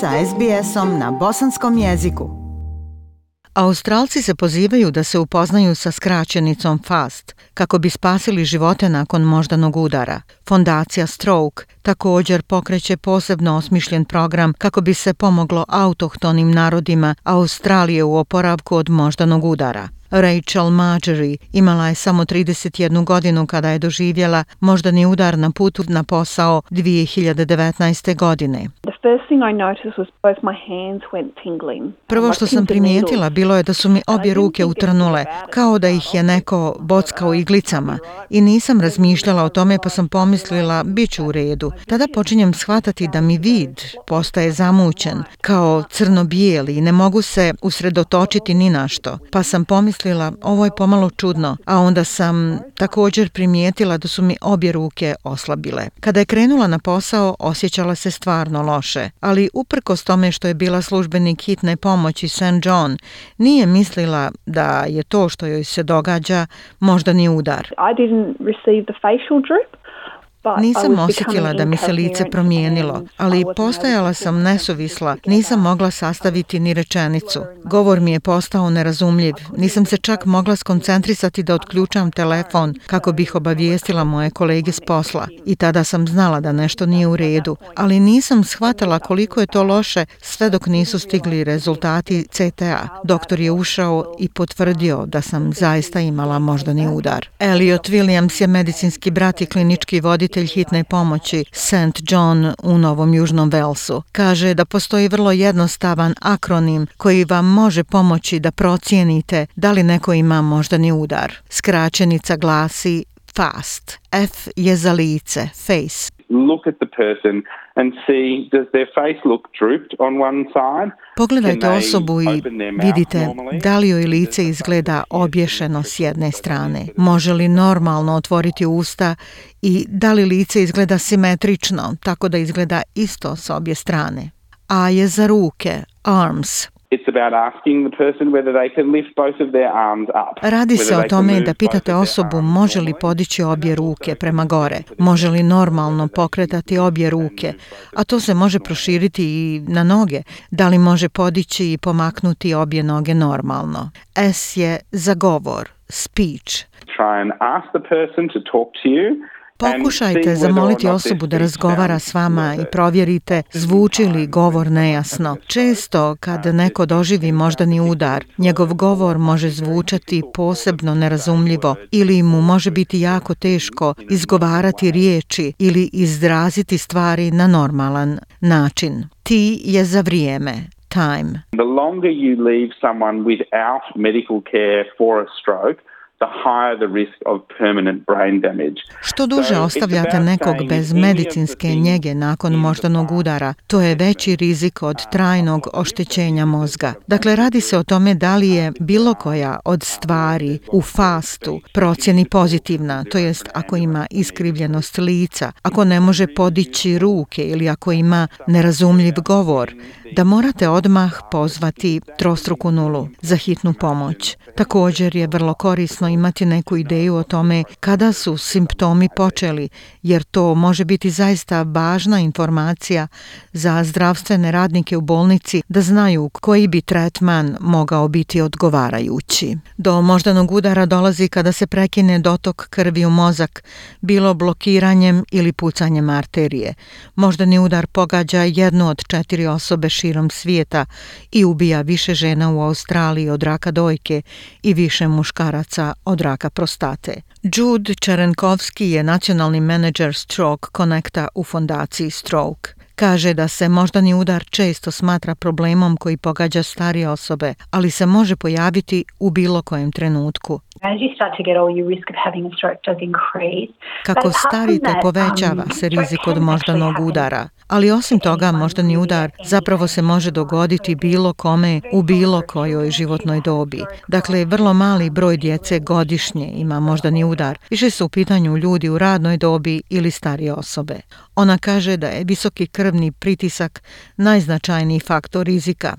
sa SBS-om na bosanskom jeziku. Australci se pozivaju da se upoznaju sa skraćenicom FAST kako bi spasili živote nakon moždanog udara. Fondacija Stroke također pokreće posebno osmišljen program kako bi se pomoglo autohtonim narodima Australije u oporavku od moždanog udara. Rachel Margery imala je samo 31 godinu kada je doživjela moždani udar na putu na posao 2019. godine. Prvo što sam primijetila bilo je da su mi obje ruke utrnule, kao da ih je neko bockao iglicama i nisam razmišljala o tome pa sam pomislila bit ću u redu. Tada počinjem shvatati da mi vid postaje zamućen, kao crno-bijeli i ne mogu se usredotočiti ni na što. Pa sam pomislila ovo je pomalo čudno, a onda sam također primijetila da su mi obje ruke oslabile. Kada je krenula na posao osjećala se stvarno loše ali uprkos tome što je bila službenik hitne pomoći St. John, nije mislila da je to što joj se događa možda ni udar. I receive the facial drip. Pa, nisam osjetila da mi se lice promijenilo, ali postajala sam nesuvisla, nisam mogla sastaviti ni rečenicu. Govor mi je postao nerazumljiv, nisam se čak mogla skoncentrisati da otključam telefon kako bih obavijestila moje kolege s posla. I tada sam znala da nešto nije u redu, ali nisam shvatila koliko je to loše sve dok nisu stigli rezultati CTA. Doktor je ušao i potvrdio da sam zaista imala moždani udar. Elliot Williams je medicinski brat i klinički voditelj voditelj hitne pomoći St. John u Novom Južnom Velsu. Kaže da postoji vrlo jednostavan akronim koji vam može pomoći da procijenite da li neko ima moždani udar. Skraćenica glasi FAST. F je za lice, face. Pogledajte osobu i vidite da li joj lice izgleda obješeno s jedne strane. Može li normalno otvoriti usta i da li lice izgleda simetrično, tako da izgleda isto s obje strane. A je za ruke, arms, Radi se o tome da pitate osobu može li podići obje ruke prema gore, može li normalno pokretati obje ruke, a to se može proširiti i na noge, da li može podići i pomaknuti obje noge normalno. S je za govor, speech. Try and ask the person to talk to you Pokušajte zamoliti osobu da razgovara s vama i provjerite zvuči li govor nejasno. Često kad neko doživi moždani udar, njegov govor može zvučati posebno nerazumljivo ili mu može biti jako teško izgovarati riječi ili izraziti stvari na normalan način. Ti je za vrijeme time. The longer you leave someone without medical care for a stroke, što duže ostavljate nekog bez medicinske njege nakon moždanog udara, to je veći rizik od uh, trajnog oštećenja mozga. Dakle, radi se o tome da li je bilo koja od stvari u fastu procjeni pozitivna, to jest ako ima iskrivljenost lica, ako ne može podići ruke ili ako ima nerazumljiv govor, da morate odmah pozvati trostruku nulu za hitnu pomoć. Također je vrlo korisno imati neku ideju o tome kada su simptomi počeli, jer to može biti zaista važna informacija za zdravstvene radnike u bolnici da znaju koji bi tretman mogao biti odgovarajući. Do moždanog udara dolazi kada se prekine dotok krvi u mozak, bilo blokiranjem ili pucanjem arterije. Moždani udar pogađa jednu od četiri osobe širom svijeta i ubija više žena u Australiji od raka dojke i više muškaraca od raka prostate. Jude Čerenkovski je nacionalni menedžer Stroke Connecta u fondaciji Stroke. Kaže da se moždani udar često smatra problemom koji pogađa starije osobe, ali se može pojaviti u bilo kojem trenutku. Kako starite, povećava um, se rizik od moždanog udara, ali osim toga moždani udar zapravo se može dogoditi bilo kome u bilo kojoj životnoj dobi. Dakle, vrlo mali broj djece godišnje ima moždani udar. Više su u pitanju ljudi u radnoj dobi ili starije osobe. Ona kaže da je visoki krvni pritisak najznačajniji faktor rizika.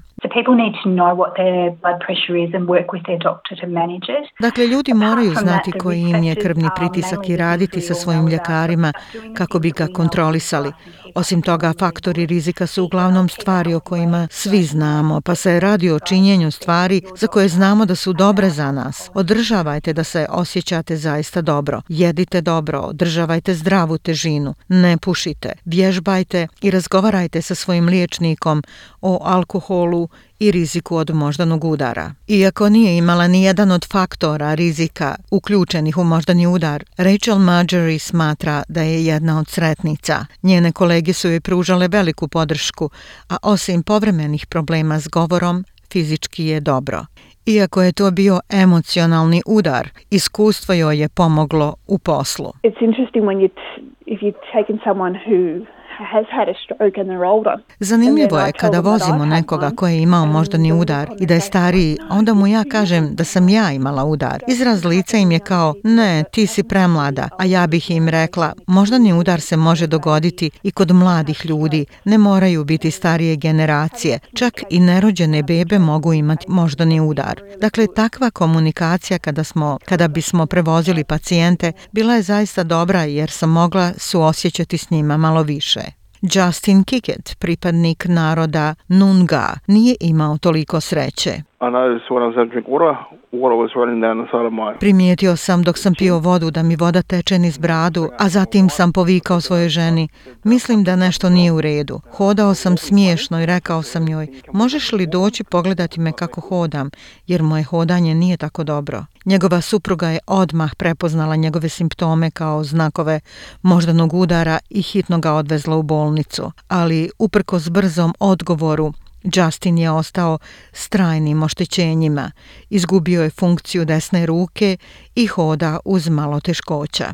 Dakle, ljudi moraju znati koji im je krvni pritisak i raditi sa svojim ljekarima kako bi ga kontrolisali. Osim toga, faktori rizika su uglavnom stvari o kojima svi znamo, pa se radi o činjenju stvari za koje znamo da su dobre za nas. Održavajte da se osjećate zaista dobro. Jedite dobro, održavajte zdravu težinu, ne pušite, vježbajte i razgovarajte sa svojim liječnikom o alkoholu, i riziku od moždanog udara. Iako nije imala ni jedan od faktora rizika uključenih u moždani udar, Rachel Margery smatra da je jedna od sretnica. Njene kolege su joj pružale veliku podršku, a osim povremenih problema s govorom, fizički je dobro. Iako je to bio emocionalni udar, iskustvo joj je pomoglo u poslu. It's interesting when you if you've taken someone who Zanimljivo je kada vozimo nekoga koji je imao moždani udar i da je stariji, onda mu ja kažem da sam ja imala udar. Izraz lica im je kao, ne, ti si premlada, a ja bih im rekla, moždani udar se može dogoditi i kod mladih ljudi, ne moraju biti starije generacije, čak i nerođene bebe mogu imati moždani udar. Dakle, takva komunikacija kada, smo, kada bismo prevozili pacijente bila je zaista dobra jer sam mogla suosjećati s njima malo više. Justin Kickett, pripadnik naroda Nunga, nije imao toliko sreće. Primijetio sam dok sam pio vodu da mi voda teče niz bradu, a zatim sam povikao svoje ženi. Mislim da nešto nije u redu. Hodao sam smiješno i rekao sam joj možeš li doći pogledati me kako hodam, jer moje hodanje nije tako dobro. Njegova supruga je odmah prepoznala njegove simptome kao znakove moždanog udara i hitno ga odvezla u bolnicu, ali uprkos brzom odgovoru Justin je ostao s trajnim oštećenjima, izgubio je funkciju desne ruke i hoda uz malo teškoća.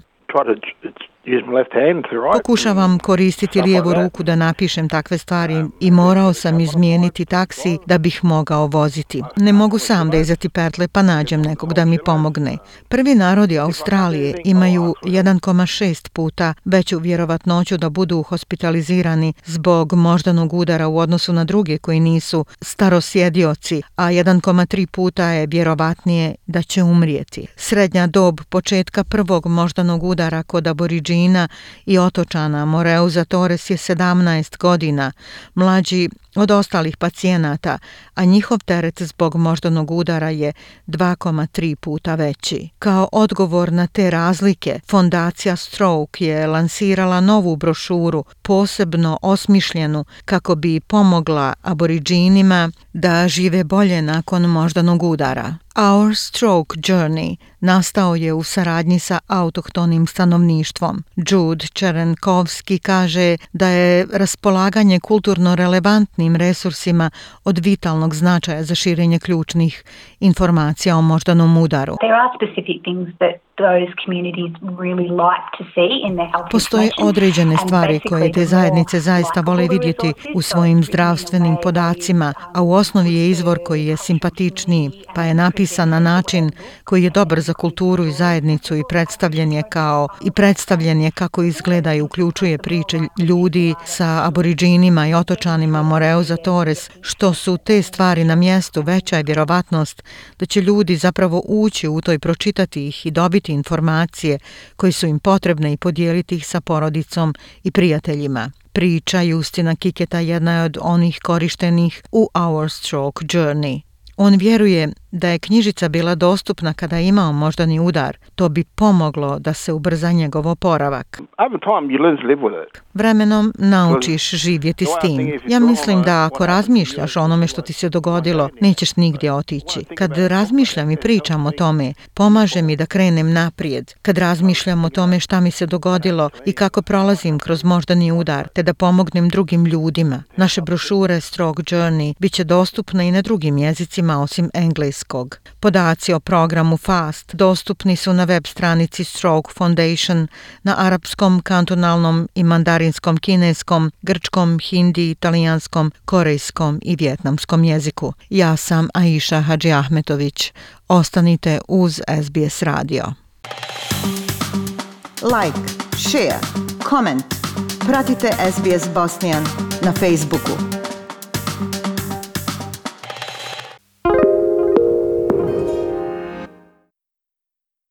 Pokušavam koristiti lijevu ruku da napišem takve stvari um, i morao sam izmijeniti taksi da bih mogao voziti. Ne mogu sam vezati pertle pa nađem nekog da mi pomogne. Prvi narodi Australije imaju 1,6 puta veću vjerovatnoću da budu hospitalizirani zbog moždanog udara u odnosu na druge koji nisu starosjedioci, a 1,3 puta je vjerovatnije da će umrijeti. Srednja dob početka prvog moždanog udara kod aboriđina i otočana Moreuza Torres je 17 godina, mlađi od ostalih pacijenata, a njihov teret zbog moždanog udara je 2,3 puta veći. Kao odgovor na te razlike, Fondacija Stroke je lansirala novu brošuru, posebno osmišljenu kako bi pomogla aboriđinima da žive bolje nakon moždanog udara. Our Stroke Journey – nastao je u saradnji sa autohtonim stanovništvom. Jude Čerenkovski kaže da je raspolaganje kulturno relevantnim resursima od vitalnog značaja za širenje ključnih informacija o moždanom udaru. Postoje određene stvari koje te zajednice zaista vole vidjeti u svojim zdravstvenim podacima, a u osnovi je izvor koji je simpatičniji, pa je napisan na način koji je dobar za kulturu i zajednicu i predstavljen je kao i predstavljen je kako izgleda i uključuje priče ljudi sa aboriđinima i otočanima Moreuza Torres, što su te stvari na mjestu veća je vjerovatnost da će ljudi zapravo ući u to i pročitati ih i dobiti informacije koje su im potrebne i podijeliti ih sa porodicom i prijateljima. Priča Justina Kiketa jedna je od onih korištenih u Our Stroke Journey. On vjeruje da je knjižica bila dostupna kada je imao moždani udar, to bi pomoglo da se ubrza njegov oporavak. Vremenom naučiš živjeti s tim. Ja mislim da ako razmišljaš o onome što ti se dogodilo, nećeš nigdje otići. Kad razmišljam i pričam o tome, pomaže mi da krenem naprijed. Kad razmišljam o tome šta mi se dogodilo i kako prolazim kroz moždani udar, te da pomognem drugim ljudima. Naše brošure Stroke Journey bit će dostupne i na drugim jezicima osim engleskog engleskog. Podaci o programu FAST dostupni su na web stranici Stroke Foundation na arapskom, kantonalnom i mandarinskom kineskom, grčkom, hindi, italijanskom, korejskom i vjetnamskom jeziku. Ja sam Aisha Hadži Ahmetović. Ostanite uz SBS radio. Like, share, comment. Pratite SBS Bosnian na Facebooku.